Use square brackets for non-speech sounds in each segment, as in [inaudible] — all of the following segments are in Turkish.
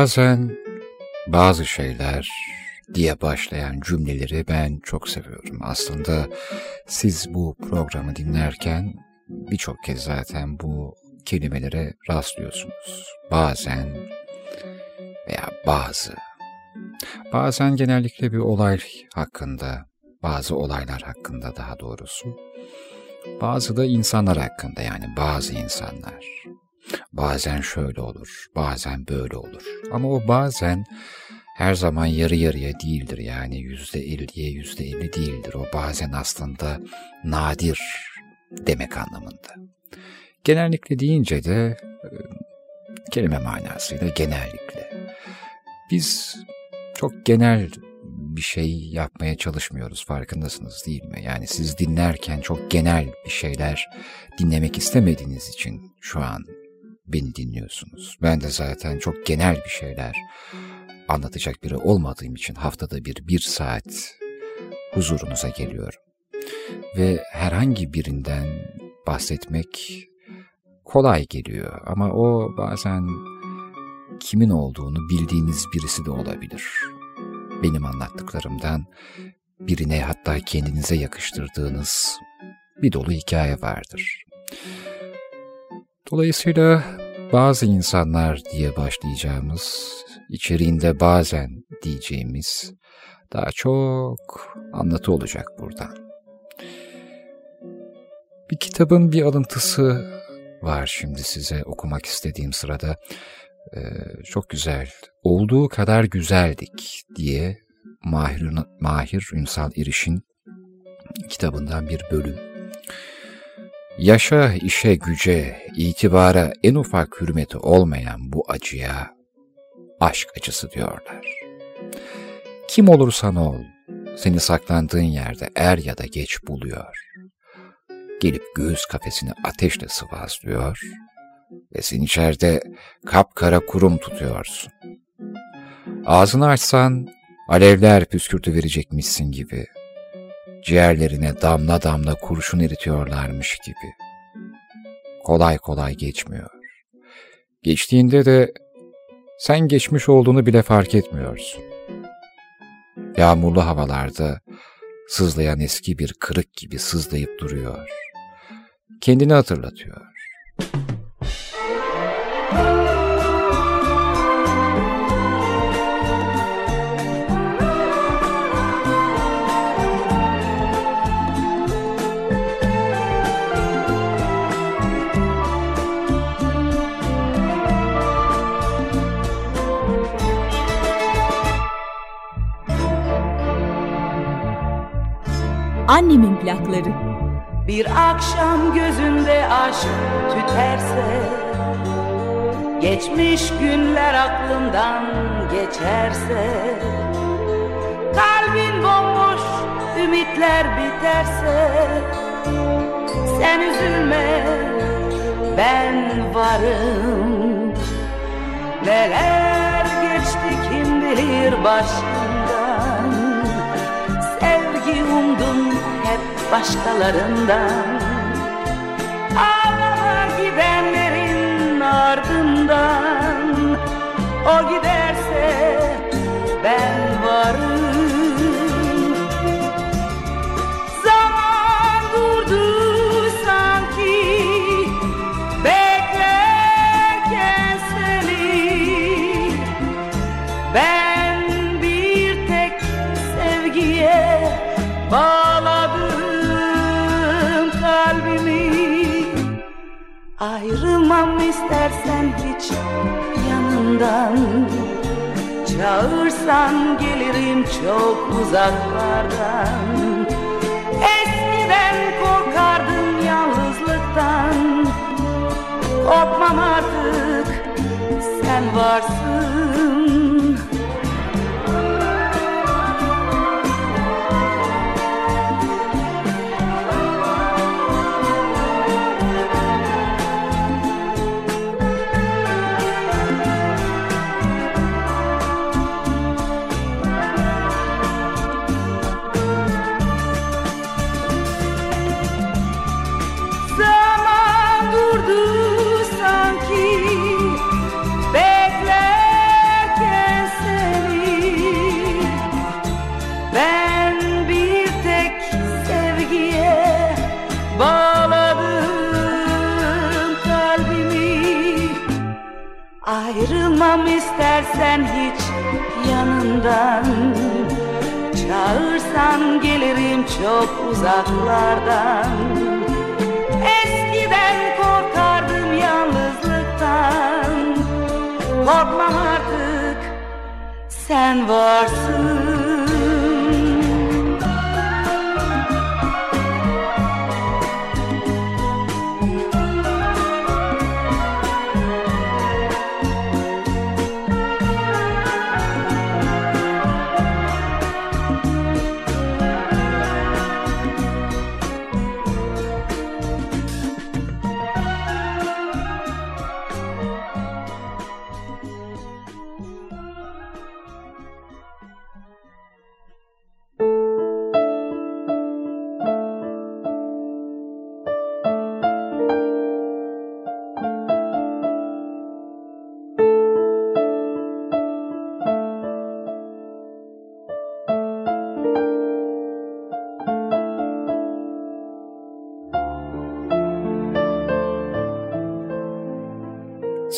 Bazen bazı şeyler diye başlayan cümleleri ben çok seviyorum. Aslında siz bu programı dinlerken birçok kez zaten bu kelimelere rastlıyorsunuz. Bazen veya bazı. Bazen genellikle bir olay hakkında, bazı olaylar hakkında daha doğrusu. Bazı da insanlar hakkında yani bazı insanlar. Bazen şöyle olur, bazen böyle olur. Ama o bazen her zaman yarı yarıya değildir yani yüzde elliye yüzde elli değildir. O bazen aslında nadir demek anlamında. Genellikle deyince de e, kelime manasıyla genellikle. Biz çok genel bir şey yapmaya çalışmıyoruz farkındasınız değil mi? Yani siz dinlerken çok genel bir şeyler dinlemek istemediğiniz için şu an beni dinliyorsunuz. Ben de zaten çok genel bir şeyler anlatacak biri olmadığım için haftada bir bir saat huzurunuza geliyorum. Ve herhangi birinden bahsetmek kolay geliyor ama o bazen kimin olduğunu bildiğiniz birisi de olabilir. Benim anlattıklarımdan birine hatta kendinize yakıştırdığınız bir dolu hikaye vardır. Dolayısıyla bazı insanlar diye başlayacağımız, içeriğinde bazen diyeceğimiz daha çok anlatı olacak buradan. Bir kitabın bir alıntısı var şimdi size okumak istediğim sırada. Ee, çok güzel, olduğu kadar güzeldik diye Mahir, Mahir Ünsal İriş'in kitabından bir bölüm. Yaşa, işe, güce, itibara en ufak hürmeti olmayan bu acıya aşk acısı diyorlar. Kim olursan ol, seni saklandığın yerde er ya da geç buluyor. Gelip göğüs kafesini ateşle sıvazlıyor ve sen içeride kapkara kurum tutuyorsun. Ağzını açsan alevler püskürtü verecekmişsin gibi ciğerlerine damla damla kurşun eritiyorlarmış gibi. Kolay kolay geçmiyor. Geçtiğinde de sen geçmiş olduğunu bile fark etmiyorsun. Yağmurlu havalarda sızlayan eski bir kırık gibi sızlayıp duruyor. Kendini hatırlatıyor. Annemin plakları. Bir akşam gözünde aşk tüterse Geçmiş günler aklımdan geçerse Kalbin bomboş ümitler biterse Sen üzülme ben varım Neler geçti kim bilir başından başkalarından. Ağlama gidenlerin ardından. O giderse yanından Çağırsan gelirim çok uzaklardan. Eskiden korkardım yalnızlıktan. Korkmam artık sen varsın yanından Çağırsan gelirim çok uzaklardan. Eskiden korkardım yalnızlıktan. Korkmam artık sen varsın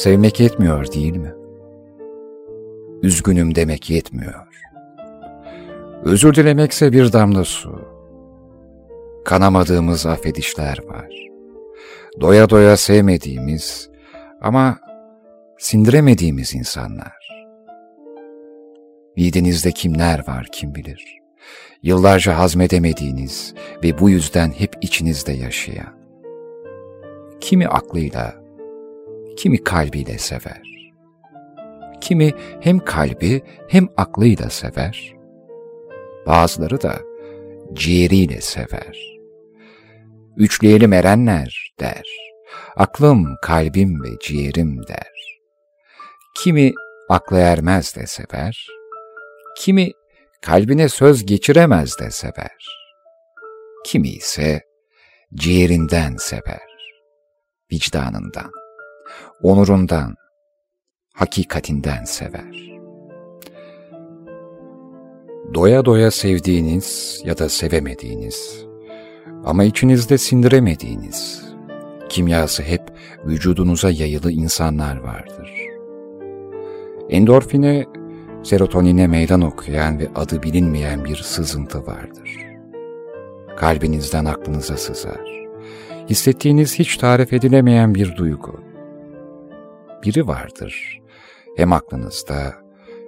Sevmek yetmiyor değil mi? Üzgünüm demek yetmiyor. Özür dilemekse bir damla su. Kanamadığımız affedişler var. Doya doya sevmediğimiz ama sindiremediğimiz insanlar. Midenizde kimler var kim bilir. Yıllarca hazmedemediğiniz ve bu yüzden hep içinizde yaşayan. Kimi aklıyla, kimi kalbiyle sever. Kimi hem kalbi hem aklıyla sever. Bazıları da ciğeriyle sever. Üçleyelim erenler der. Aklım, kalbim ve ciğerim der. Kimi akla ermez de sever. Kimi kalbine söz geçiremez de sever. Kimi ise ciğerinden sever, vicdanından onurundan, hakikatinden sever. Doya doya sevdiğiniz ya da sevemediğiniz ama içinizde sindiremediğiniz, kimyası hep vücudunuza yayılı insanlar vardır. Endorfine, serotonine meydan okuyan ve adı bilinmeyen bir sızıntı vardır. Kalbinizden aklınıza sızar. Hissettiğiniz hiç tarif edilemeyen bir duygu biri vardır. Hem aklınızda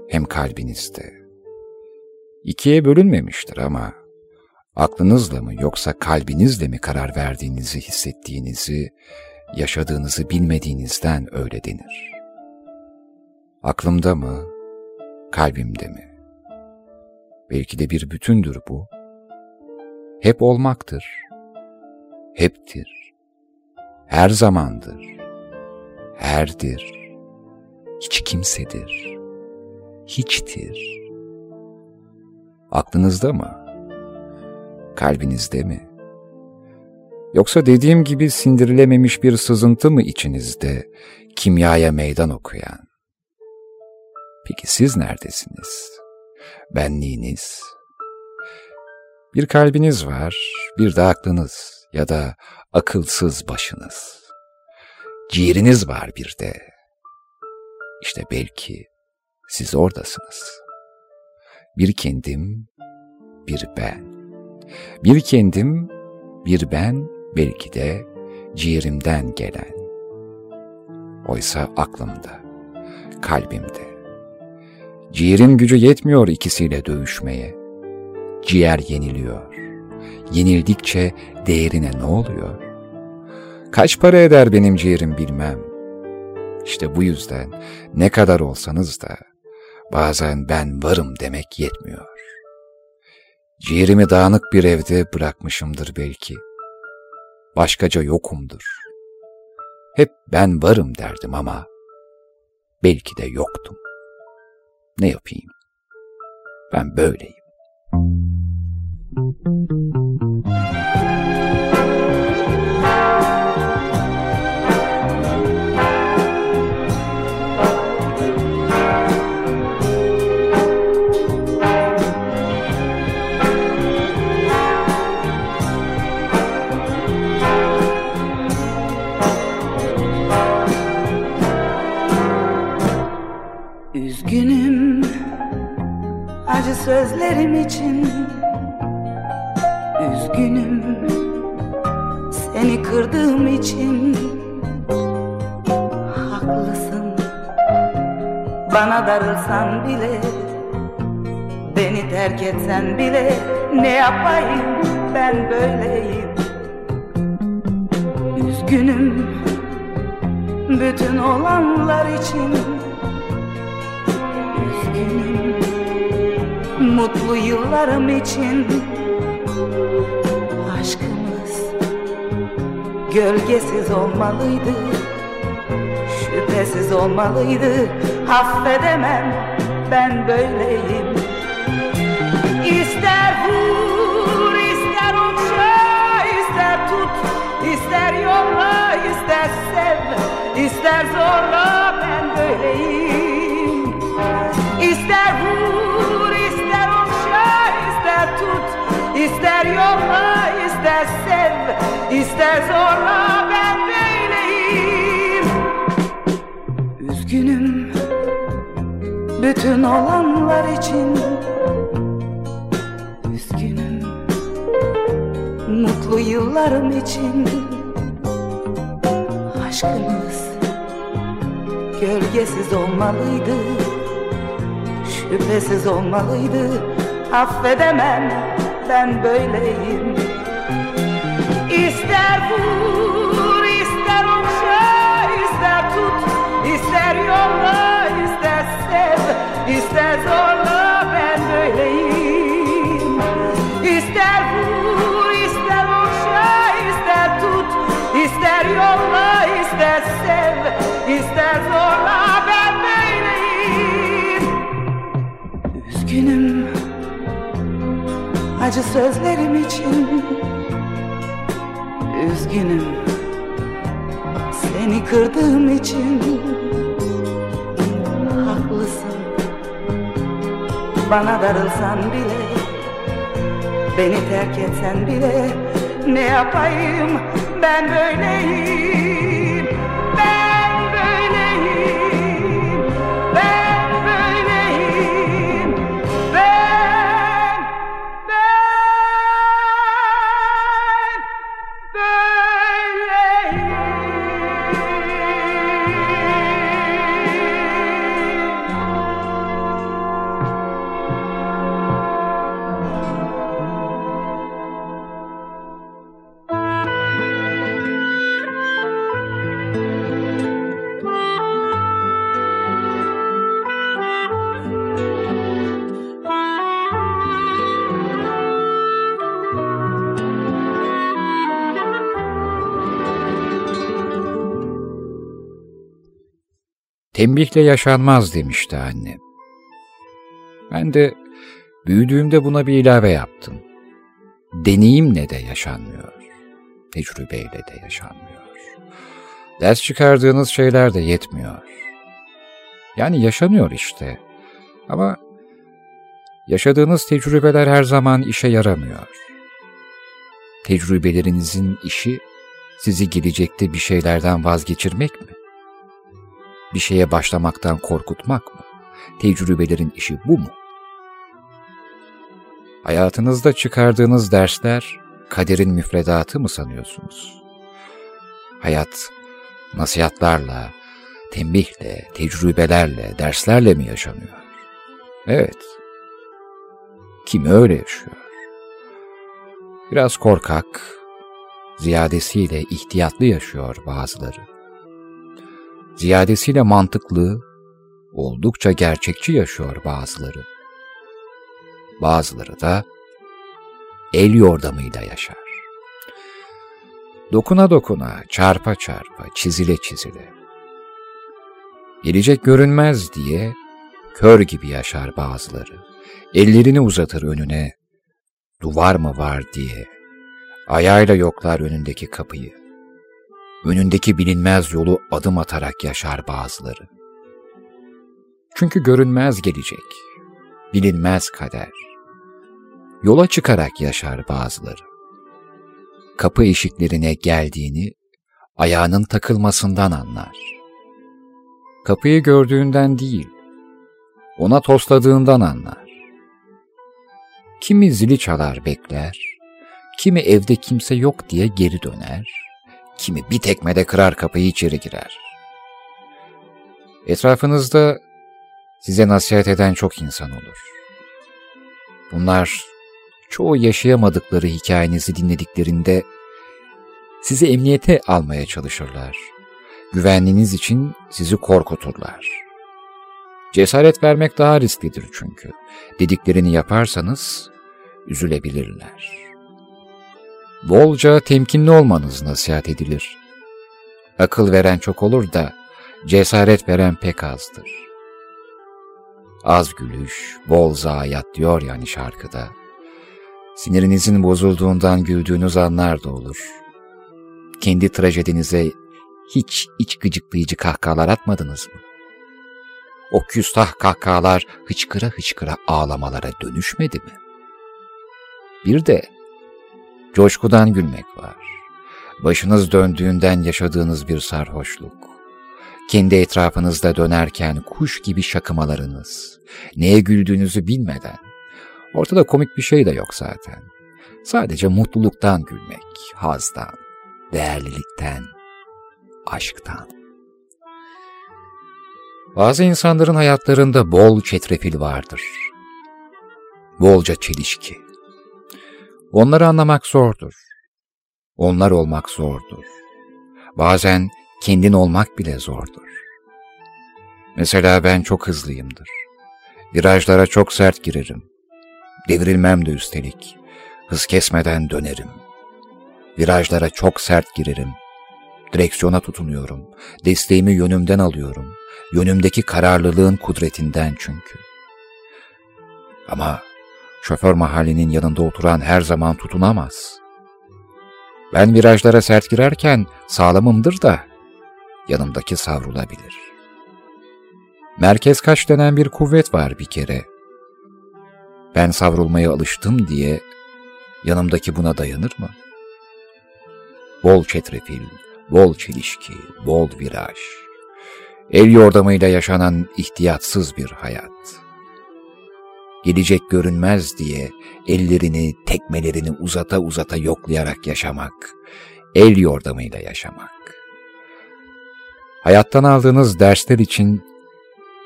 hem kalbinizde. İkiye bölünmemiştir ama aklınızla mı yoksa kalbinizle mi karar verdiğinizi hissettiğinizi, yaşadığınızı bilmediğinizden öyle denir. Aklımda mı, kalbimde mi? Belki de bir bütündür bu. Hep olmaktır, heptir, her zamandır herdir, hiç kimsedir, hiçtir. Aklınızda mı? Kalbinizde mi? Yoksa dediğim gibi sindirilememiş bir sızıntı mı içinizde, kimyaya meydan okuyan? Peki siz neredesiniz? Benliğiniz? Bir kalbiniz var, bir de aklınız ya da akılsız başınız. Ciğeriniz var bir de. İşte belki siz oradasınız. Bir kendim, bir ben. Bir kendim, bir ben belki de ciğerimden gelen. Oysa aklımda, kalbimde. Ciğerin gücü yetmiyor ikisiyle dövüşmeye. Ciğer yeniliyor. Yenildikçe değerine ne oluyor? Kaç para eder benim ciğerim bilmem. İşte bu yüzden ne kadar olsanız da bazen ben varım demek yetmiyor. Ciğerimi dağınık bir evde bırakmışımdır belki. Başkaca yokumdur. Hep ben varım derdim ama belki de yoktum. Ne yapayım? Ben böyleyim. Kırdığım için Haklısın. Bana darılsan bile Beni terk etsen bile ne yapayım ben böyleyim? Üzgünüm bütün olanlar için. Üzgünüm mutlu yıllarım için gölgesiz olmalıydı. Şüphesiz olmalıydı. Affedemem ben böyleyim. İster vur ister okşa ister tut ister yolla ister sev ister zorla ben böyleyim ister zorla ben böyleyim. Üzgünüm bütün olanlar için. Üzgünüm mutlu yıllarım için. Aşkımız gölgesiz olmalıydı Şüphesiz olmalıydı. Affedemem ben böyleyim vur ister okşa ister tut ister yolla ister sev ister zorla ben böyleyim. İster vur ister okşa ister tut ister yolla ister sev ister zorla ben böyleyim. Üzgünüm acı sözlerim için Üzgünüm seni kırdığım için Haklısın. Bana darılsan bile Beni terk etsen bile ne yapayım ben böyleyim Tembihle yaşanmaz demişti annem. Ben de büyüdüğümde buna bir ilave yaptım. Deneyimle de yaşanmıyor. Tecrübeyle de yaşanmıyor. Ders çıkardığınız şeyler de yetmiyor. Yani yaşanıyor işte. Ama yaşadığınız tecrübeler her zaman işe yaramıyor. Tecrübelerinizin işi sizi gelecekte bir şeylerden vazgeçirmek mi? Bir şeye başlamaktan korkutmak mı? Tecrübelerin işi bu mu? Hayatınızda çıkardığınız dersler kaderin müfredatı mı sanıyorsunuz? Hayat nasihatlarla, tembihle, tecrübelerle, derslerle mi yaşanıyor? Evet. Kimi öyle yaşıyor? Biraz korkak, ziyadesiyle ihtiyatlı yaşıyor bazıları ziyadesiyle mantıklı, oldukça gerçekçi yaşıyor bazıları. Bazıları da el yordamıyla yaşar. Dokuna dokuna, çarpa çarpa, çizile çizile. Gelecek görünmez diye kör gibi yaşar bazıları. Ellerini uzatır önüne, duvar mı var diye. Ayağıyla yoklar önündeki kapıyı önündeki bilinmez yolu adım atarak yaşar bazıları. Çünkü görünmez gelecek, bilinmez kader. Yola çıkarak yaşar bazıları. Kapı eşiklerine geldiğini ayağının takılmasından anlar. Kapıyı gördüğünden değil, ona tosladığından anlar. Kimi zili çalar bekler, kimi evde kimse yok diye geri döner, kimi bir tekmede kırar kapıyı içeri girer. Etrafınızda size nasihat eden çok insan olur. Bunlar çoğu yaşayamadıkları hikayenizi dinlediklerinde sizi emniyete almaya çalışırlar. Güvenliğiniz için sizi korkuturlar. Cesaret vermek daha risklidir çünkü. Dediklerini yaparsanız üzülebilirler. Bolca temkinli olmanız nasihat edilir. Akıl veren çok olur da cesaret veren pek azdır. Az gülüş, bol zayiat diyor yani şarkıda. Sinirinizin bozulduğundan güldüğünüz anlar da olur. Kendi trajedinize hiç iç gıcıklayıcı kahkahalar atmadınız mı? O küstah kahkahalar hıçkıra hıçkıra ağlamalara dönüşmedi mi? Bir de coşkudan gülmek var. Başınız döndüğünden yaşadığınız bir sarhoşluk. Kendi etrafınızda dönerken kuş gibi şakımalarınız. Neye güldüğünüzü bilmeden. Ortada komik bir şey de yok zaten. Sadece mutluluktan gülmek, hazdan, değerlilikten, aşktan. Bazı insanların hayatlarında bol çetrefil vardır. Bolca çelişki. Onları anlamak zordur. Onlar olmak zordur. Bazen kendin olmak bile zordur. Mesela ben çok hızlıyımdır. Virajlara çok sert girerim. Devrilmem de üstelik. Hız kesmeden dönerim. Virajlara çok sert girerim. Direksiyona tutunuyorum. Desteğimi yönümden alıyorum. Yönümdeki kararlılığın kudretinden çünkü. Ama şoför mahallinin yanında oturan her zaman tutunamaz. Ben virajlara sert girerken sağlamımdır da yanımdaki savrulabilir. Merkez kaç denen bir kuvvet var bir kere. Ben savrulmaya alıştım diye yanımdaki buna dayanır mı? Bol çetrefil, bol çelişki, bol viraj. El yordamıyla yaşanan ihtiyatsız bir hayat. Gelecek görünmez diye ellerini, tekmelerini uzata uzata yoklayarak yaşamak, el yordamıyla yaşamak. Hayattan aldığınız dersler için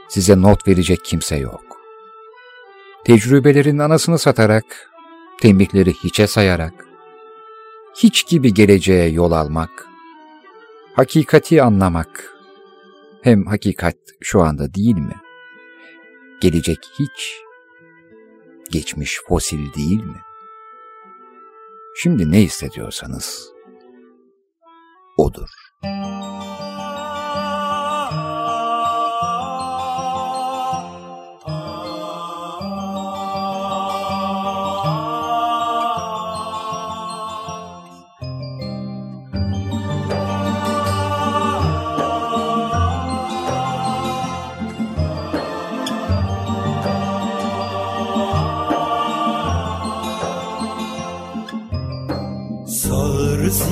size not verecek kimse yok. Tecrübelerin anasını satarak, tembihleri hiçe sayarak, hiç gibi geleceğe yol almak, hakikati anlamak, hem hakikat şu anda değil mi? Gelecek hiç, geçmiş fosil değil mi? Şimdi ne hissediyorsanız odur. Sağır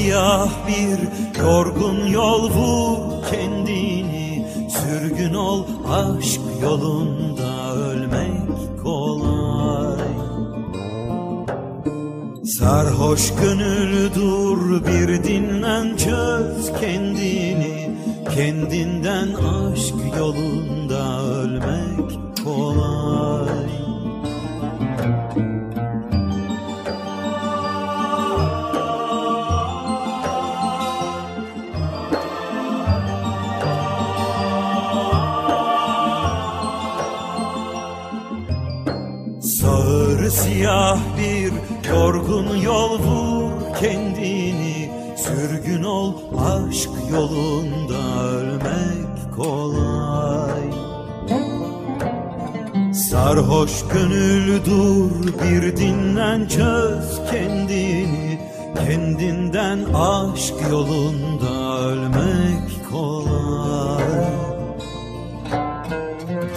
siyah bir yorgun yol vur kendini. Sürgün ol aşk yolunda ölmek kolay. Sarhoş gönül dur bir dinlen çöz kendini. Kendinden aşk yolunda ölmek kolay yol vur kendini Sürgün ol aşk yolunda ölmek kolay. Sarhoş gönül dur bir dinlen çöz kendini. Kendinden aşk yolunda ölmek kolay.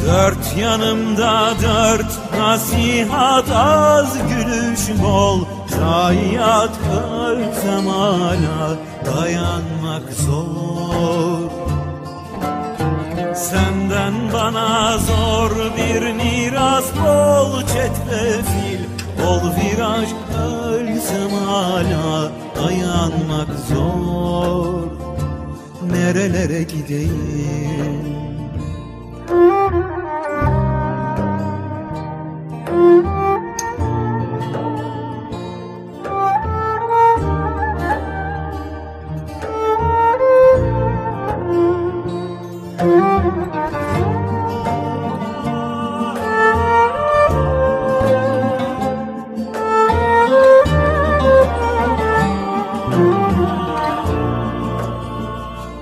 Dört yanımda dört nasihat az gülüş bol Zayiat her zamana dayanmak zor. Senden bana zor bir miras bol çetrefil Bol viraj ölsem hala Dayanmak zor. Nerelere gideyim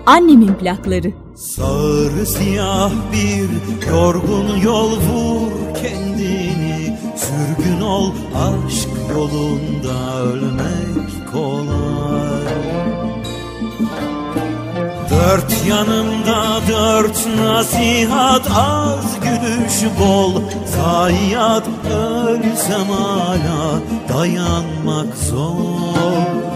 Annemin plakları. Sarı siyah bir yorgun yol vur kendini. Sürgün ol aşk yolunda ölmek kolay. Dört yanımda dört nasihat az gülüş bol. Zayiat ölsem hala dayanmak zor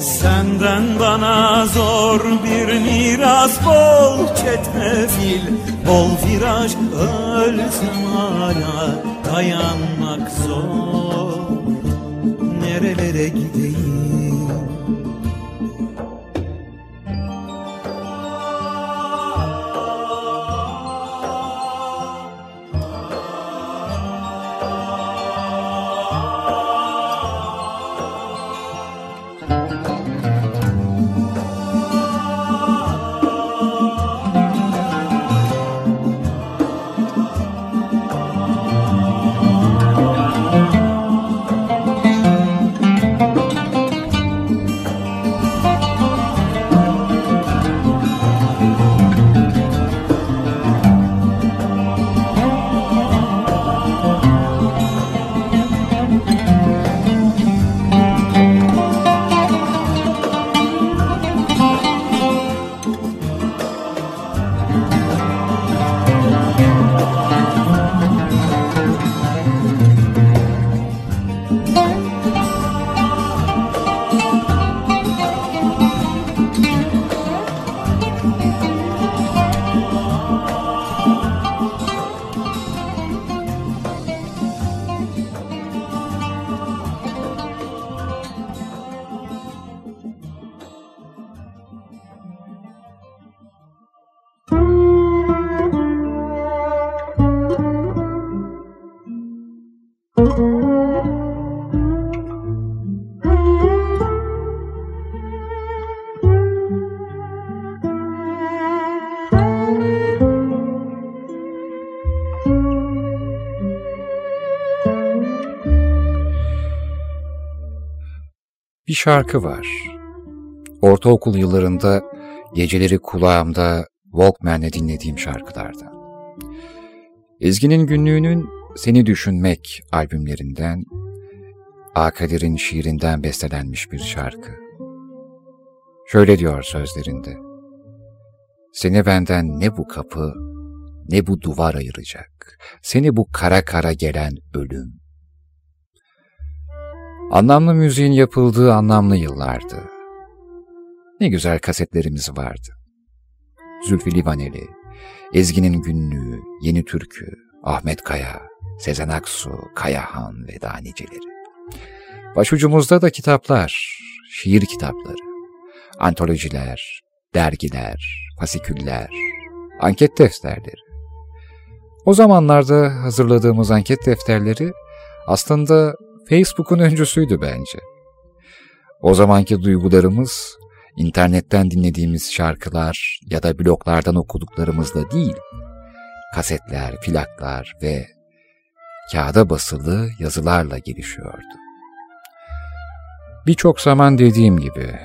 Senden bana zor bir miras bol çetrefil Bol viraj ölsem hala dayanmak zor. Nerelere gideyim Bir şarkı var. Ortaokul yıllarında geceleri kulağımda Walkman'le dinlediğim şarkılardan. Ezgi'nin günlüğünün Seni Düşünmek albümlerinden, Akadir'in şiirinden bestelenmiş bir şarkı. Şöyle diyor sözlerinde, Seni benden ne bu kapı, ne bu duvar ayıracak, seni bu kara kara gelen ölüm. Anlamlı müziğin yapıldığı anlamlı yıllardı. Ne güzel kasetlerimiz vardı. Zülfü Livaneli, Ezgi'nin Günlüğü, Yeni Türkü, Ahmet Kaya, Sezen Aksu, Kayahan ve daha niceleri. Başucumuzda da kitaplar, şiir kitapları, antolojiler, dergiler, fasiküller, anket defterleri. O zamanlarda hazırladığımız anket defterleri aslında Facebook'un öncüsüydü bence. O zamanki duygularımız internetten dinlediğimiz şarkılar ya da bloglardan okuduklarımızla değil, kasetler, plaklar ve kağıda basılı yazılarla gelişiyordu. Birçok zaman dediğim gibi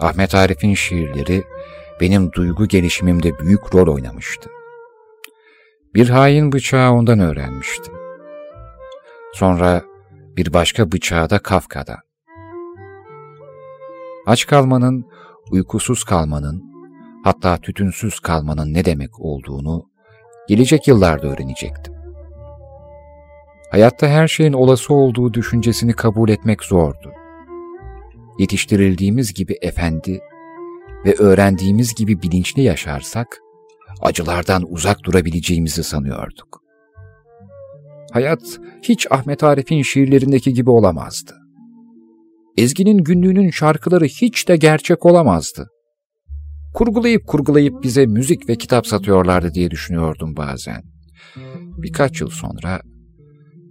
Ahmet Arif'in şiirleri benim duygu gelişimimde büyük rol oynamıştı. Bir hain bıçağı ondan öğrenmiştim. Sonra bir başka bıçağı da Kafka'dan. Aç kalmanın, uykusuz kalmanın, hatta tütünsüz kalmanın ne demek olduğunu gelecek yıllarda öğrenecektim. Hayatta her şeyin olası olduğu düşüncesini kabul etmek zordu. Yetiştirildiğimiz gibi efendi ve öğrendiğimiz gibi bilinçli yaşarsak, acılardan uzak durabileceğimizi sanıyorduk. Hayat hiç Ahmet Arif'in şiirlerindeki gibi olamazdı. Ezgi'nin günlüğünün şarkıları hiç de gerçek olamazdı. Kurgulayıp kurgulayıp bize müzik ve kitap satıyorlardı diye düşünüyordum bazen. Birkaç yıl sonra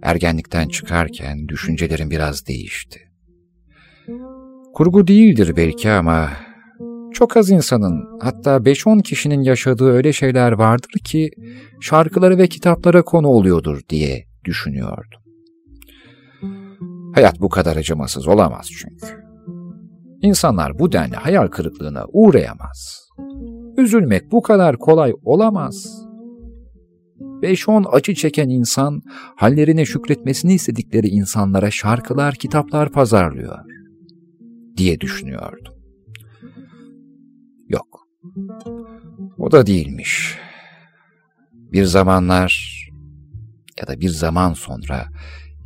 ergenlikten çıkarken düşüncelerim biraz değişti. Kurgu değildir belki ama çok az insanın hatta 5-10 kişinin yaşadığı öyle şeyler vardır ki şarkıları ve kitaplara konu oluyordur diye düşünüyordum. Hayat bu kadar acımasız olamaz çünkü. İnsanlar bu denli hayal kırıklığına uğrayamaz. Üzülmek bu kadar kolay olamaz. 5-10 acı çeken insan, hallerine şükretmesini istedikleri insanlara şarkılar, kitaplar pazarlıyor diye düşünüyordum. Yok, o da değilmiş. Bir zamanlar ya da bir zaman sonra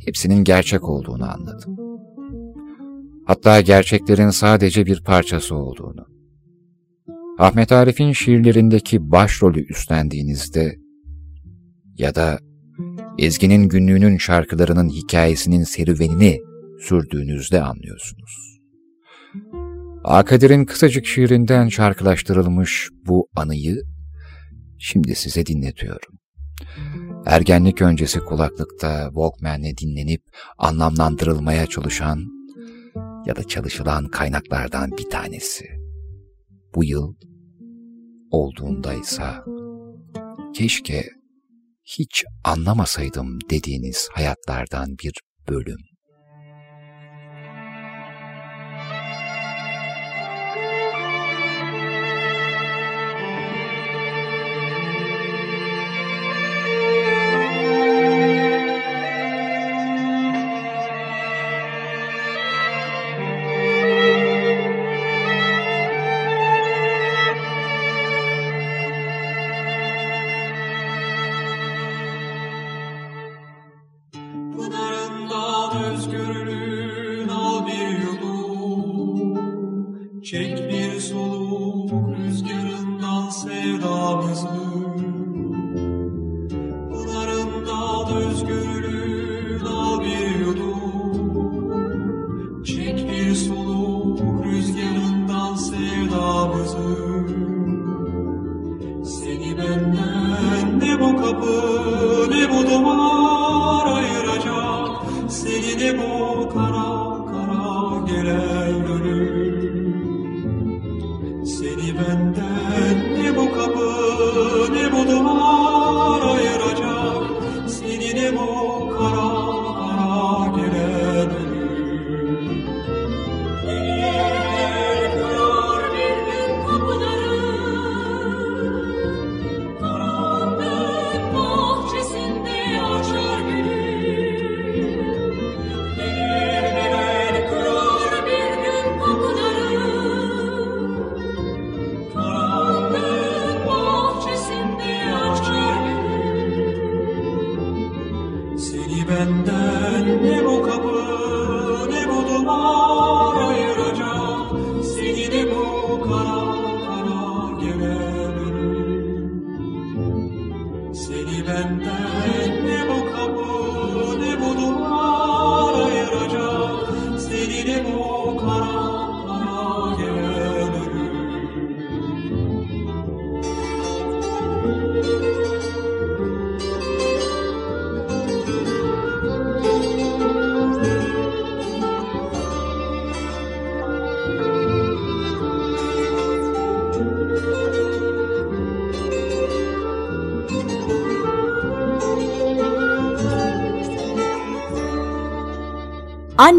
hepsinin gerçek olduğunu anladım. Hatta gerçeklerin sadece bir parçası olduğunu. Ahmet Arif'in şiirlerindeki başrolü üstlendiğinizde ya da Ezgi'nin günlüğünün şarkılarının hikayesinin serüvenini sürdüğünüzde anlıyorsunuz. Akadir'in kısacık şiirinden şarkılaştırılmış bu anıyı şimdi size dinletiyorum. Ergenlik öncesi kulaklıkta Walkman'le dinlenip anlamlandırılmaya çalışan ya da çalışılan kaynaklardan bir tanesi. Bu yıl olduğundaysa keşke hiç anlamasaydım dediğiniz hayatlardan bir bölüm.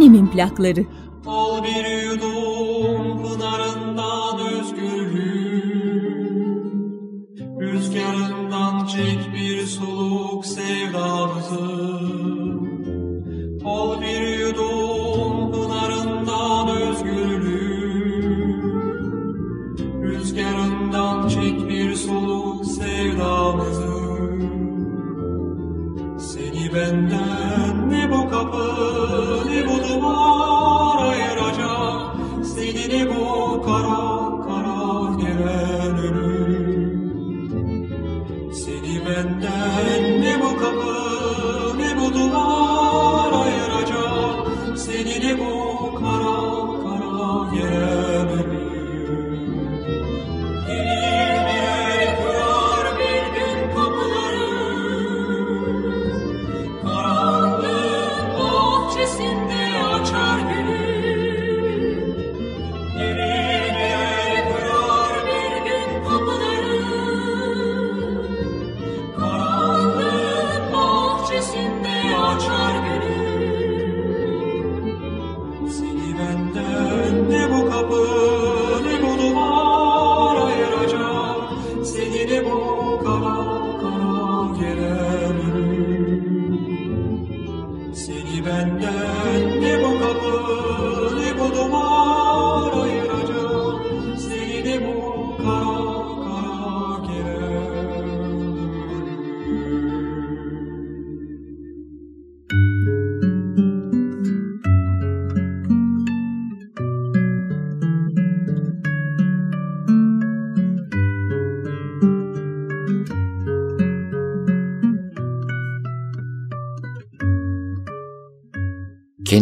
Annemin plakları.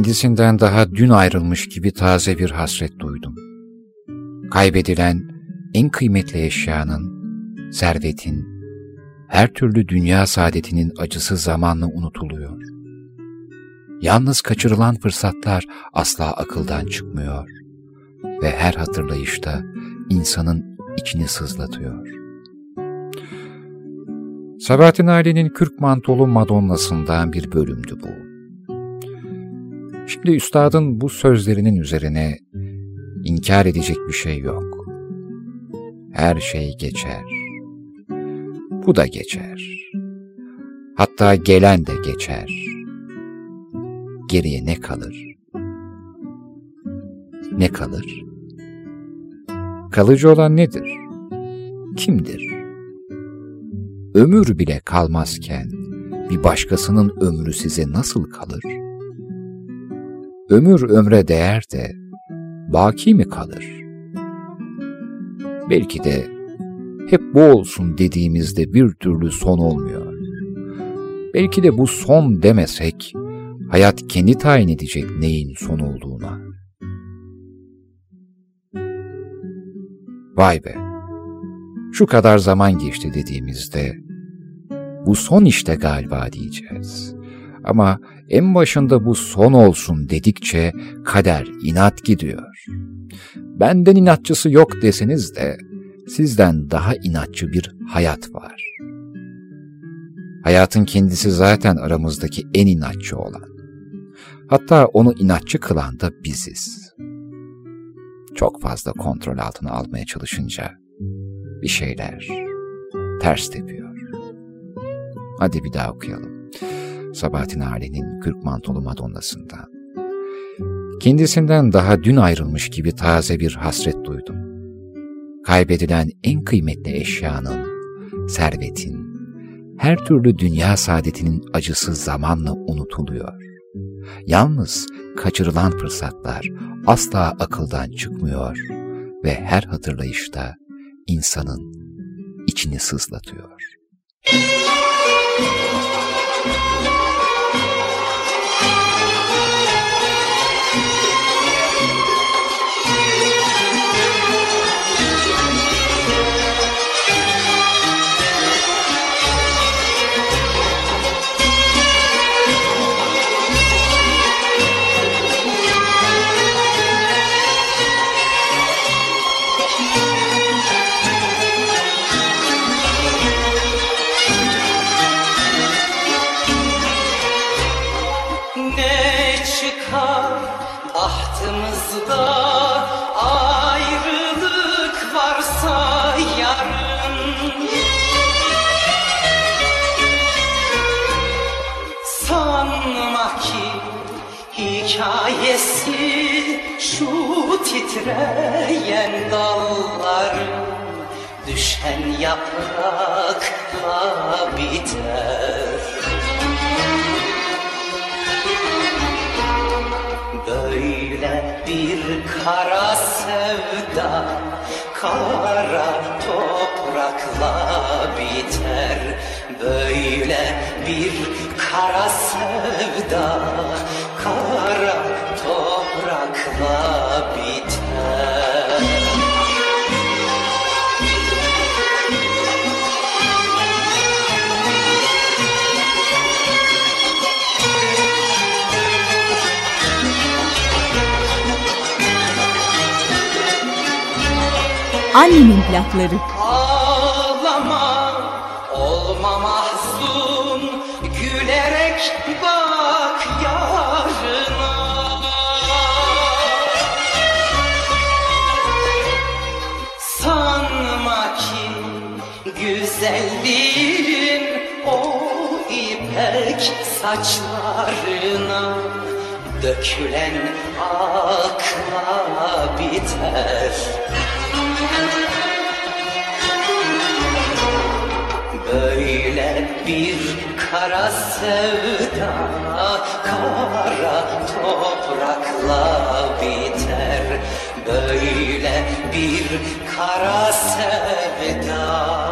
Kendisinden daha dün ayrılmış gibi taze bir hasret duydum. Kaybedilen en kıymetli eşyanın, servetin, her türlü dünya saadetinin acısı zamanla unutuluyor. Yalnız kaçırılan fırsatlar asla akıldan çıkmıyor ve her hatırlayışta insanın içini sızlatıyor. Sabahattin Ali'nin Kürk Mantolu Madonnası'ndan bir bölümdü bu. Şimdi üstadın bu sözlerinin üzerine inkar edecek bir şey yok. Her şey geçer. Bu da geçer. Hatta gelen de geçer. Geriye ne kalır? Ne kalır? Kalıcı olan nedir? Kimdir? Ömür bile kalmazken bir başkasının ömrü size nasıl kalır? Ömür ömre değer de baki mi kalır? Belki de hep bu olsun dediğimizde bir türlü son olmuyor. Belki de bu son demesek, hayat kendi tayin edecek neyin son olduğuna. Vay be, şu kadar zaman geçti dediğimizde, bu son işte galiba diyeceğiz. Ama en başında bu son olsun dedikçe kader inat gidiyor. Benden inatçısı yok deseniz de sizden daha inatçı bir hayat var. Hayatın kendisi zaten aramızdaki en inatçı olan. Hatta onu inatçı kılan da biziz. Çok fazla kontrol altına almaya çalışınca bir şeyler ters tepiyor. Hadi bir daha okuyalım. Sabahattin Ali'nin Kürk Mantolu Madonnası'ndan. Kendisinden daha dün ayrılmış gibi taze bir hasret duydum. Kaybedilen en kıymetli eşyanın, servetin, her türlü dünya saadetinin acısı zamanla unutuluyor. Yalnız kaçırılan fırsatlar asla akıldan çıkmıyor ve her hatırlayışta insanın içini sızlatıyor. Hikayesi şu titreyen dalların düşen yaprakla biter bir kara sevda kara toprakla biter. Böyle bir kara sevda kara toprakla biter Annemin plakları. Ağlama, olma mahzun, gülerek bak yarına. Sanma ki güzelliğin o ipek saçlarına dökülen akla biter. Bir kara sevda kara toprakla biter. Böyle bir kara sevda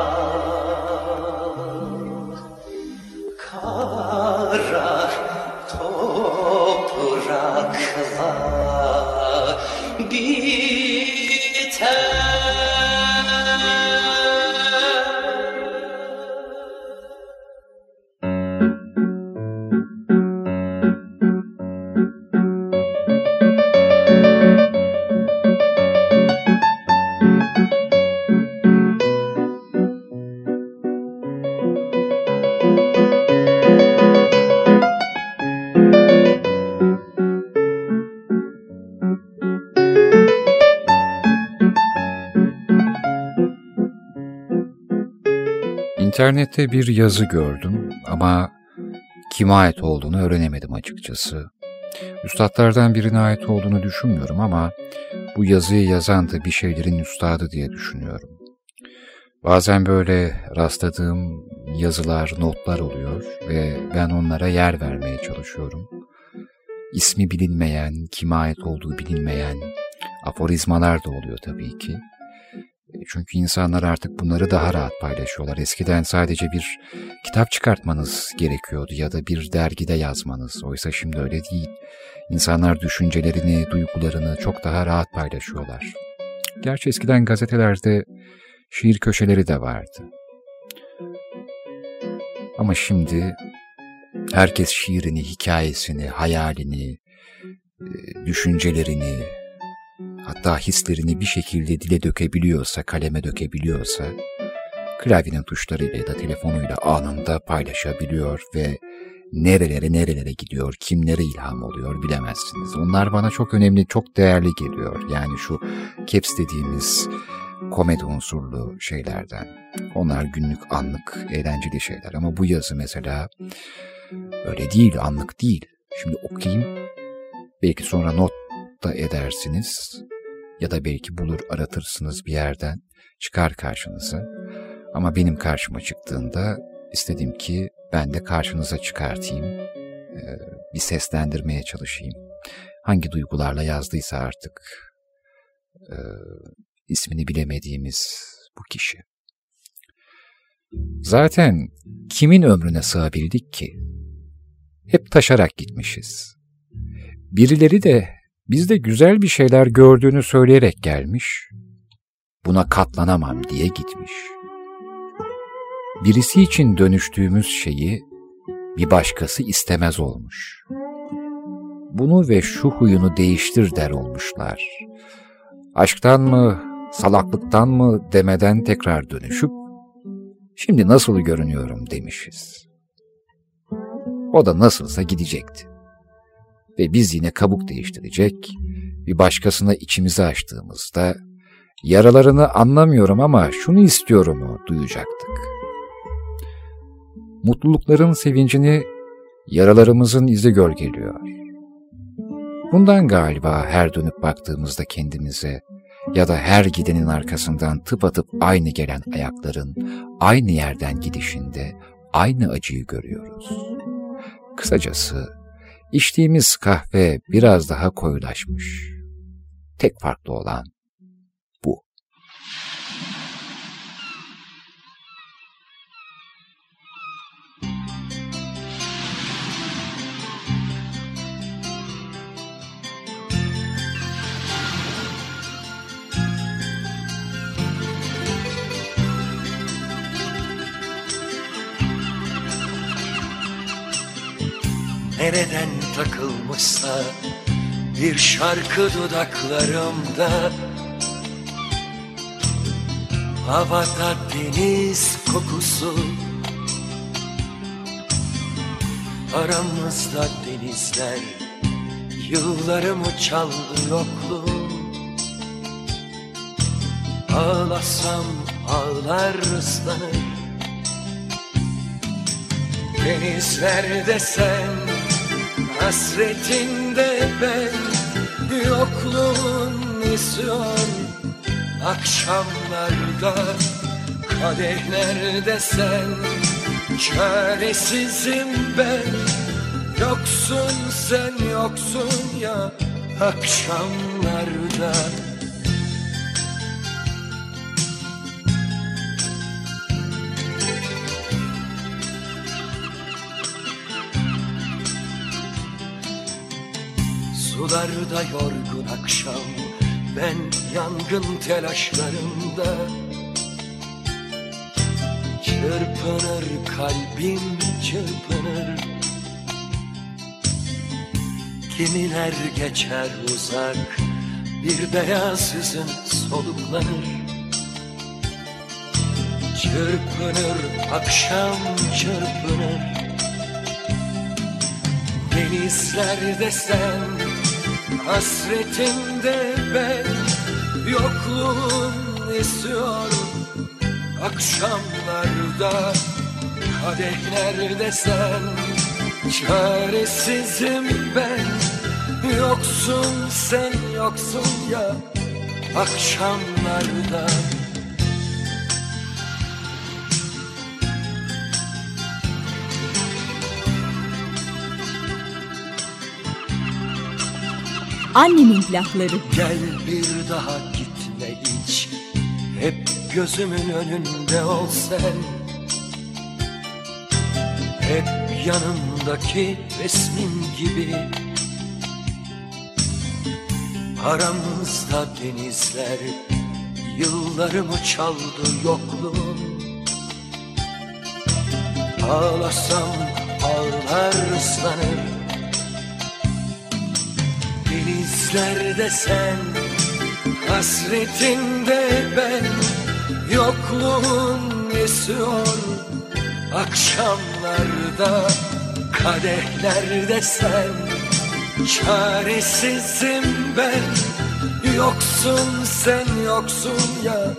İnternette bir yazı gördüm ama kime ait olduğunu öğrenemedim açıkçası. Üstadlardan birine ait olduğunu düşünmüyorum ama bu yazıyı yazan da bir şeylerin üstadı diye düşünüyorum. Bazen böyle rastladığım yazılar, notlar oluyor ve ben onlara yer vermeye çalışıyorum. İsmi bilinmeyen, kime ait olduğu bilinmeyen aforizmalar da oluyor tabii ki. E, çünkü insanlar artık bunları daha rahat paylaşıyorlar. Eskiden sadece bir kitap çıkartmanız gerekiyordu ya da bir dergide yazmanız. Oysa şimdi öyle değil. İnsanlar düşüncelerini, duygularını çok daha rahat paylaşıyorlar. Gerçi eskiden gazetelerde şiir köşeleri de vardı. Ama şimdi herkes şiirini, hikayesini, hayalini, e, düşüncelerini, hatta hislerini bir şekilde dile dökebiliyorsa, kaleme dökebiliyorsa, klavyenin tuşlarıyla ya da telefonuyla anında paylaşabiliyor ve nerelere nerelere gidiyor, kimlere ilham oluyor bilemezsiniz. Onlar bana çok önemli, çok değerli geliyor. Yani şu caps dediğimiz komedi unsurlu şeylerden. Onlar günlük, anlık, eğlenceli şeyler. Ama bu yazı mesela öyle değil, anlık değil. Şimdi okuyayım, belki sonra not da edersiniz ya da belki bulur aratırsınız bir yerden çıkar karşınıza. Ama benim karşıma çıktığında istedim ki ben de karşınıza çıkartayım, bir seslendirmeye çalışayım. Hangi duygularla yazdıysa artık ismini bilemediğimiz bu kişi. Zaten kimin ömrüne sığabildik ki? Hep taşarak gitmişiz. Birileri de bizde güzel bir şeyler gördüğünü söyleyerek gelmiş, buna katlanamam diye gitmiş. Birisi için dönüştüğümüz şeyi bir başkası istemez olmuş. Bunu ve şu huyunu değiştir der olmuşlar. Aşktan mı, salaklıktan mı demeden tekrar dönüşüp, şimdi nasıl görünüyorum demişiz. O da nasılsa gidecekti. Ve biz yine kabuk değiştirecek, bir başkasına içimizi açtığımızda, yaralarını anlamıyorum ama şunu istiyorumu duyacaktık. Mutlulukların sevincini yaralarımızın izi gölgeliyor. Bundan galiba her dönüp baktığımızda kendimize ya da her gidenin arkasından tıpatıp aynı gelen ayakların aynı yerden gidişinde aynı acıyı görüyoruz. Kısacası içtiğimiz kahve biraz daha koyulaşmış. Tek farklı olan nereden takılmışsa bir şarkı dudaklarımda. Havada deniz kokusu. Aramızda denizler Yıllarımı çaldı yokluğum. Ağlasam ağlar ıslanır Denizlerde sen Hasretinde ben yokluğun isyan Akşamlarda kadehlerde sen Çaresizim ben. Yoksun sen yoksun ya akşamlarda Sularda yorgun akşam Ben yangın telaşlarında. Çırpınır kalbim çırpınır. Kimiler geçer uzak Bir beyaz yüzün soluklanır. Çırpınır akşam çırpınır. Denizlerde sen Hasretinde ben yokluğun esiyor. Akşamlarda Kadehlerde sen? Çaresizim ben. Yoksun sen yoksun ya. Akşamlarda Annemin plakları. Gel bir daha gitme hiç Hep gözümün önünde ol sen. Hep yanımdaki resmin gibi. Aramızda denizler Yıllarımı çaldı yokluğun Ağlasam ağlar ıslanır Denizlerde sen Hasretinde ben Yokluğun esiyor Akşamlarda Kadehlerde sen Çaresizim ben. Yoksun sen yoksun ya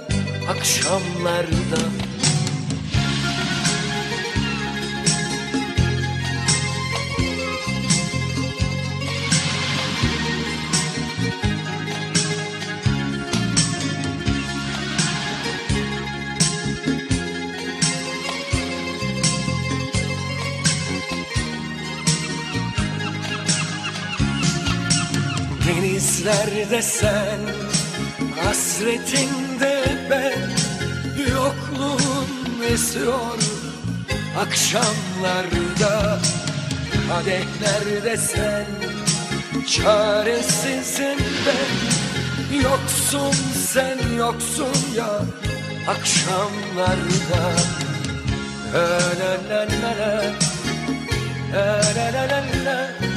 Akşamlarda Denizlerde sen Hasretinde ben Yokluğun esiyor. Akşamlarda Kadehlerde sen Çaresizim ben. Yoksun sen yoksun ya Akşamlarda. La la la la la La la la la la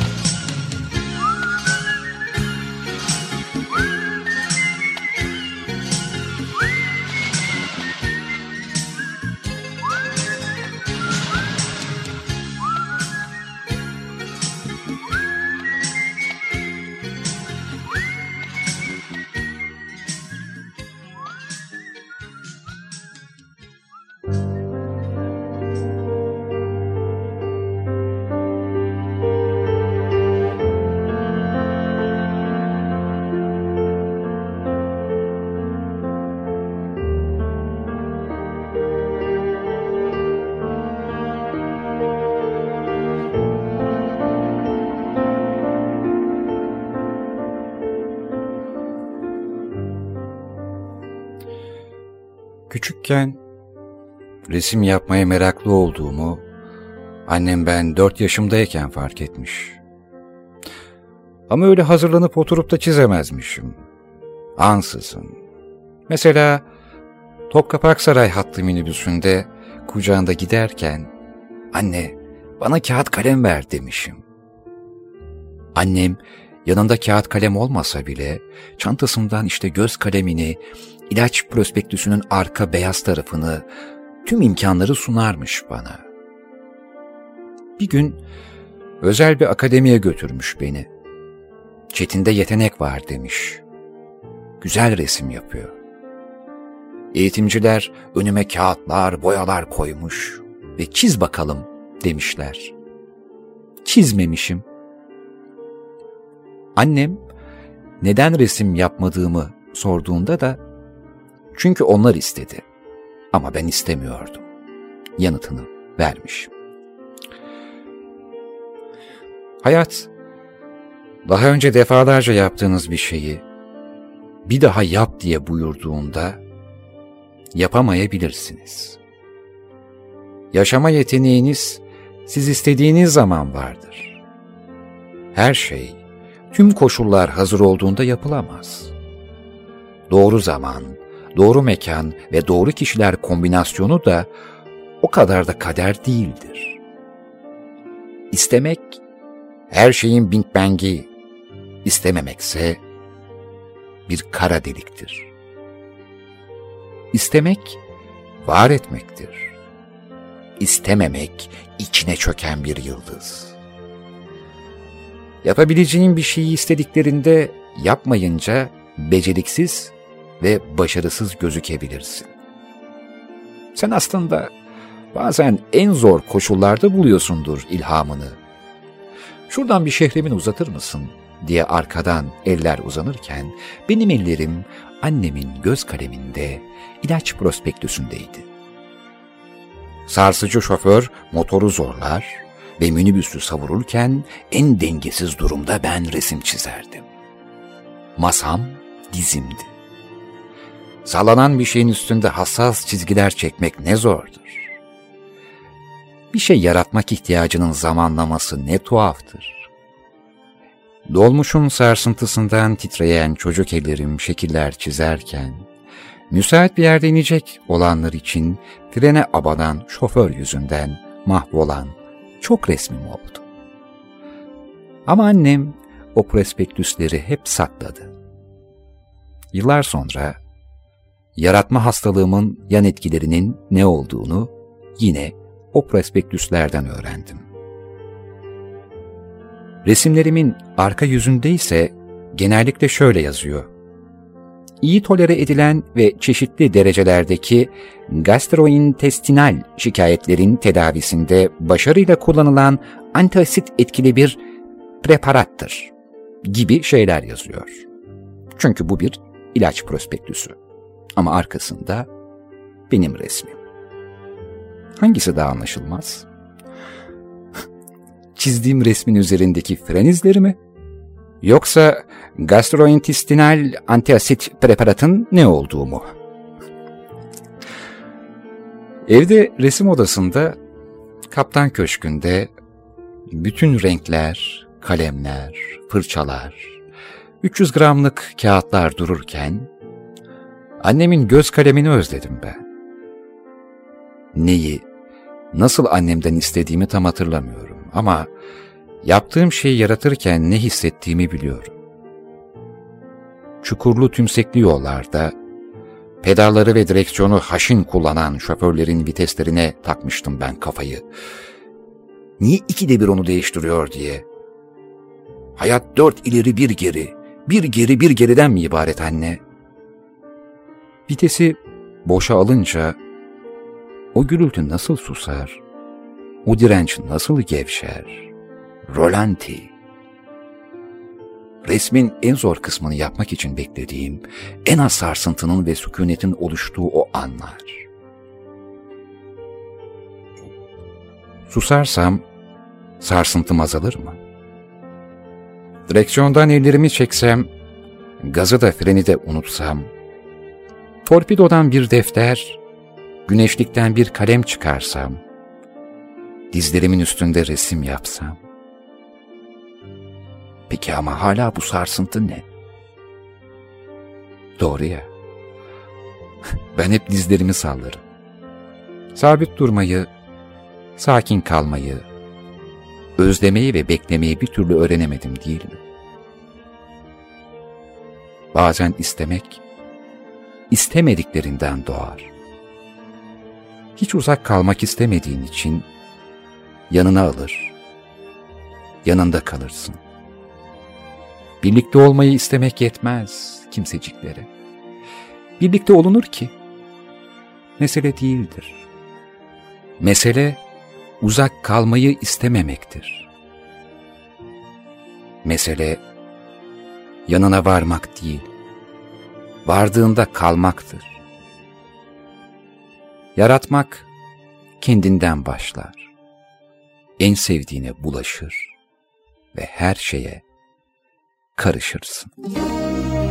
Küçükken resim yapmaya meraklı olduğumu annem ben dört yaşımdayken fark etmiş. Ama öyle hazırlanıp oturup da çizemezmişim. Ansızın. Mesela Topkapaksaray hattı minibüsünde kucağında giderken anne bana kağıt kalem ver demişim. Annem yanında kağıt kalem olmasa bile çantasından işte göz kalemini, ilaç prospektüsünün arka beyaz tarafını, tüm imkanları sunarmış bana. Bir gün özel bir akademiye götürmüş beni. Çetin'de yetenek var demiş. Güzel resim yapıyor. Eğitimciler önüme kağıtlar, boyalar koymuş ve çiz bakalım demişler. Çizmemişim. Annem neden resim yapmadığımı sorduğunda da çünkü onlar istedi. Ama ben istemiyordum. Yanıtını vermiş. Hayat, daha önce defalarca yaptığınız bir şeyi bir daha yap diye buyurduğunda yapamayabilirsiniz. Yaşama yeteneğiniz siz istediğiniz zaman vardır. Her şey, tüm koşullar hazır olduğunda yapılamaz. Doğru zaman, doğru mekan ve doğru kişiler kombinasyonu da o kadar da kader değildir. İstemek her şeyin Big Bang'i, istememekse bir kara deliktir. İstemek var etmektir. İstememek içine çöken bir yıldız. Yapabileceğin bir şeyi istediklerinde yapmayınca beceriksiz ve başarısız gözükebilirsin. Sen aslında bazen en zor koşullarda buluyorsundur ilhamını. Şuradan bir şehrimin uzatır mısın diye arkadan eller uzanırken benim ellerim annemin göz kaleminde ilaç prospektüsündeydi. Sarsıcı şoför motoru zorlar ve minibüsü savururken en dengesiz durumda ben resim çizerdim. Masam dizimdi. Sallanan bir şeyin üstünde hassas çizgiler çekmek ne zordur. Bir şey yaratmak ihtiyacının zamanlaması ne tuhaftır. Dolmuşun sarsıntısından titreyen çocuk ellerim şekiller çizerken, müsait bir yerde inecek olanlar için frene abanan şoför yüzünden mahvolan çok resmim oldu. Ama annem o prospektüsleri hep sakladı. Yıllar sonra yaratma hastalığımın yan etkilerinin ne olduğunu yine o prospektüslerden öğrendim. Resimlerimin arka yüzünde ise genellikle şöyle yazıyor. İyi tolere edilen ve çeşitli derecelerdeki gastrointestinal şikayetlerin tedavisinde başarıyla kullanılan antiasit etkili bir preparattır gibi şeyler yazıyor. Çünkü bu bir ilaç prospektüsü. Ama arkasında benim resmim. Hangisi daha anlaşılmaz? [laughs] Çizdiğim resmin üzerindeki fren izleri mi? Yoksa gastrointestinal antiasit preparatın ne olduğu mu? Evde resim odasında, kaptan köşkünde bütün renkler, kalemler, fırçalar, 300 gramlık kağıtlar dururken annemin göz kalemini özledim ben. Neyi, nasıl annemden istediğimi tam hatırlamıyorum ama yaptığım şeyi yaratırken ne hissettiğimi biliyorum. Çukurlu tümsekli yollarda, pedalları ve direksiyonu haşin kullanan şoförlerin viteslerine takmıştım ben kafayı. Niye ikide bir onu değiştiriyor diye. Hayat dört ileri bir geri, bir geri bir geriden mi ibaret anne? Vitesi boşa alınca o gürültü nasıl susar? O direnç nasıl gevşer? Rolanti. Resmin en zor kısmını yapmak için beklediğim, en az sarsıntının ve sükunetin oluştuğu o anlar. Susarsam sarsıntım azalır mı? Direksiyondan ellerimi çeksem, gazı da freni de unutsam, torpidodan bir defter, güneşlikten bir kalem çıkarsam, dizlerimin üstünde resim yapsam. Peki ama hala bu sarsıntı ne? Doğru ya. [laughs] Ben hep dizlerimi sallarım. Sabit durmayı, sakin kalmayı, özlemeyi ve beklemeyi bir türlü öğrenemedim değil mi? Bazen istemek, istemediklerinden doğar. Hiç uzak kalmak istemediğin için yanına alır, yanında kalırsın. Birlikte olmayı istemek yetmez kimseciklere. Birlikte olunur ki, mesele değildir. Mesele, uzak kalmayı istememektir. Mesele, yanına varmak değil, vardığında kalmaktır. Yaratmak kendinden başlar. En sevdiğine bulaşır ve her şeye karışırsın. Titresin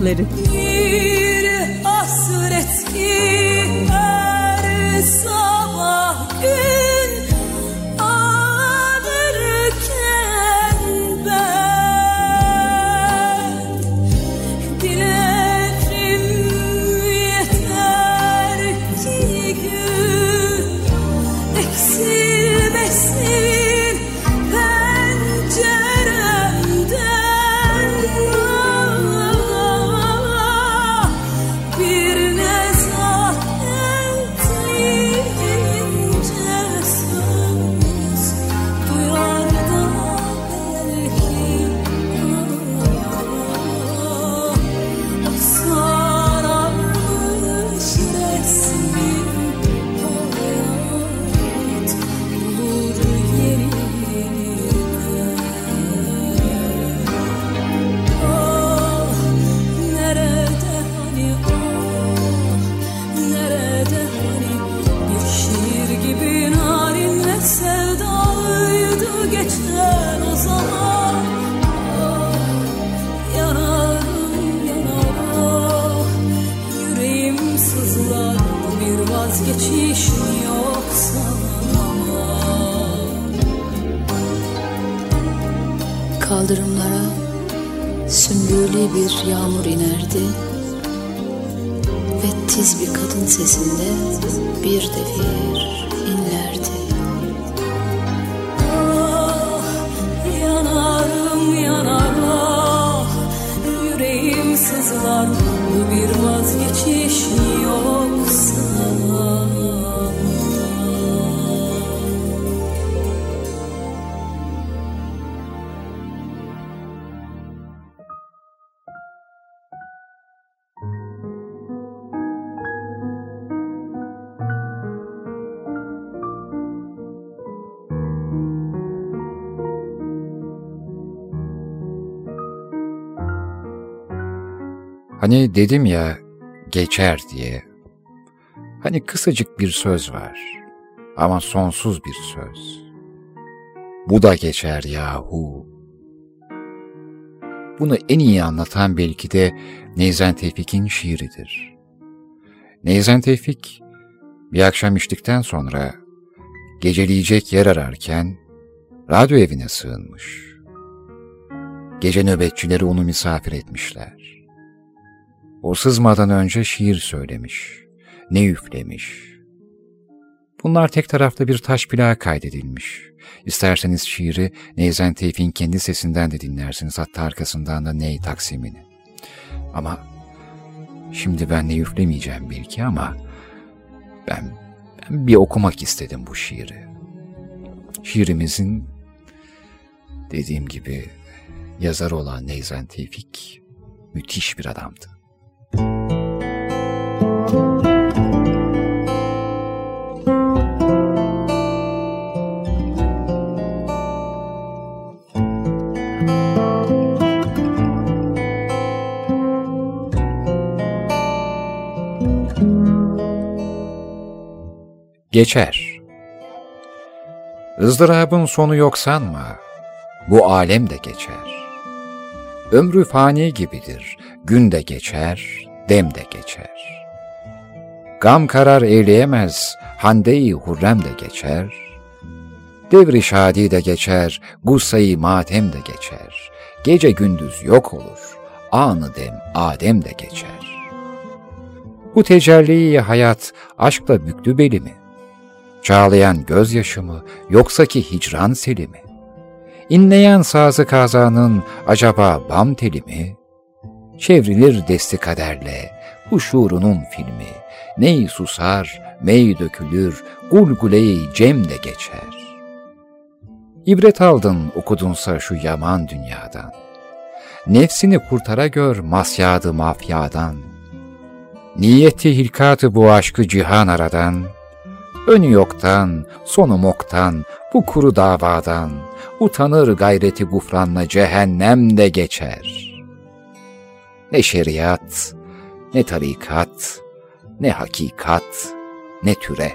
Annemin Hani dedim ya geçer diye. Hani kısacık bir söz var ama sonsuz bir söz. Bu da geçer yahu. Bunu en iyi anlatan belki de Neyzen Tevfik'in şiiridir. Neyzen Tevfik bir akşam içtikten sonra geceleyecek yer ararken radyo evine sığınmış. Gece nöbetçileri onu misafir etmişler. O sızmadan önce şiir söylemiş, ne üflemiş. Bunlar tek taraflı bir taş plağa kaydedilmiş. İsterseniz şiiri Neyzen Tevfik'in kendi sesinden de dinlersiniz, hatta arkasından da ney taksimini. Ama şimdi ben ne üflemeyeceğim belki ama ben, ben bir okumak istedim bu şiiri. Şiirimizin dediğim gibi yazarı olan Neyzen Tevfik müthiş bir adamdı. Geçer. ızdırabın sonu yok sanma, bu alem de geçer. Ömrü fani gibidir, gün de geçer, dem de geçer. Gam karar eyleyemez, hande-i hurrem de geçer. Devri şadi de geçer, gussayı matem de geçer. Gece gündüz yok olur, anı dem adem de geçer. Bu tecelli hayat aşkla büktü belimi. Çağlayan gözyaşımı yoksa ki hicran selimi. İnleyen sazı kazanın acaba bam teli mi? Çevrilir desti kaderle bu şuurunun filmi. Ney susar, mey dökülür, gulguleyi cem de geçer. İbret aldın okudunsa şu yaman dünyadan. Nefsini kurtara gör masyadı mafyadan. Niyeti hilkatı bu aşkı cihan aradan. Önü yoktan, sonu moktan, bu kuru davadan, utanır gayreti gufranla cehennem de geçer. Ne şeriat, ne tarikat, ne hakikat, ne türe.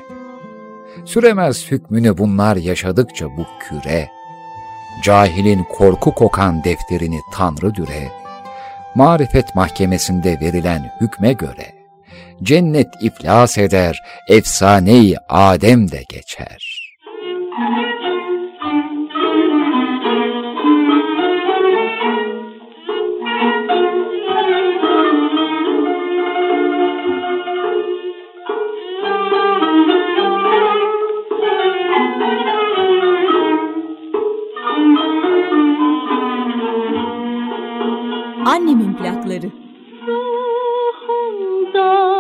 Süremez hükmünü bunlar yaşadıkça bu küre. Cahilin korku kokan defterini Tanrı düre. Marifet mahkemesinde verilen hükme göre Cennet iflas eder, efsaneyi Adem de geçer. Annemin plakları. Ruhumda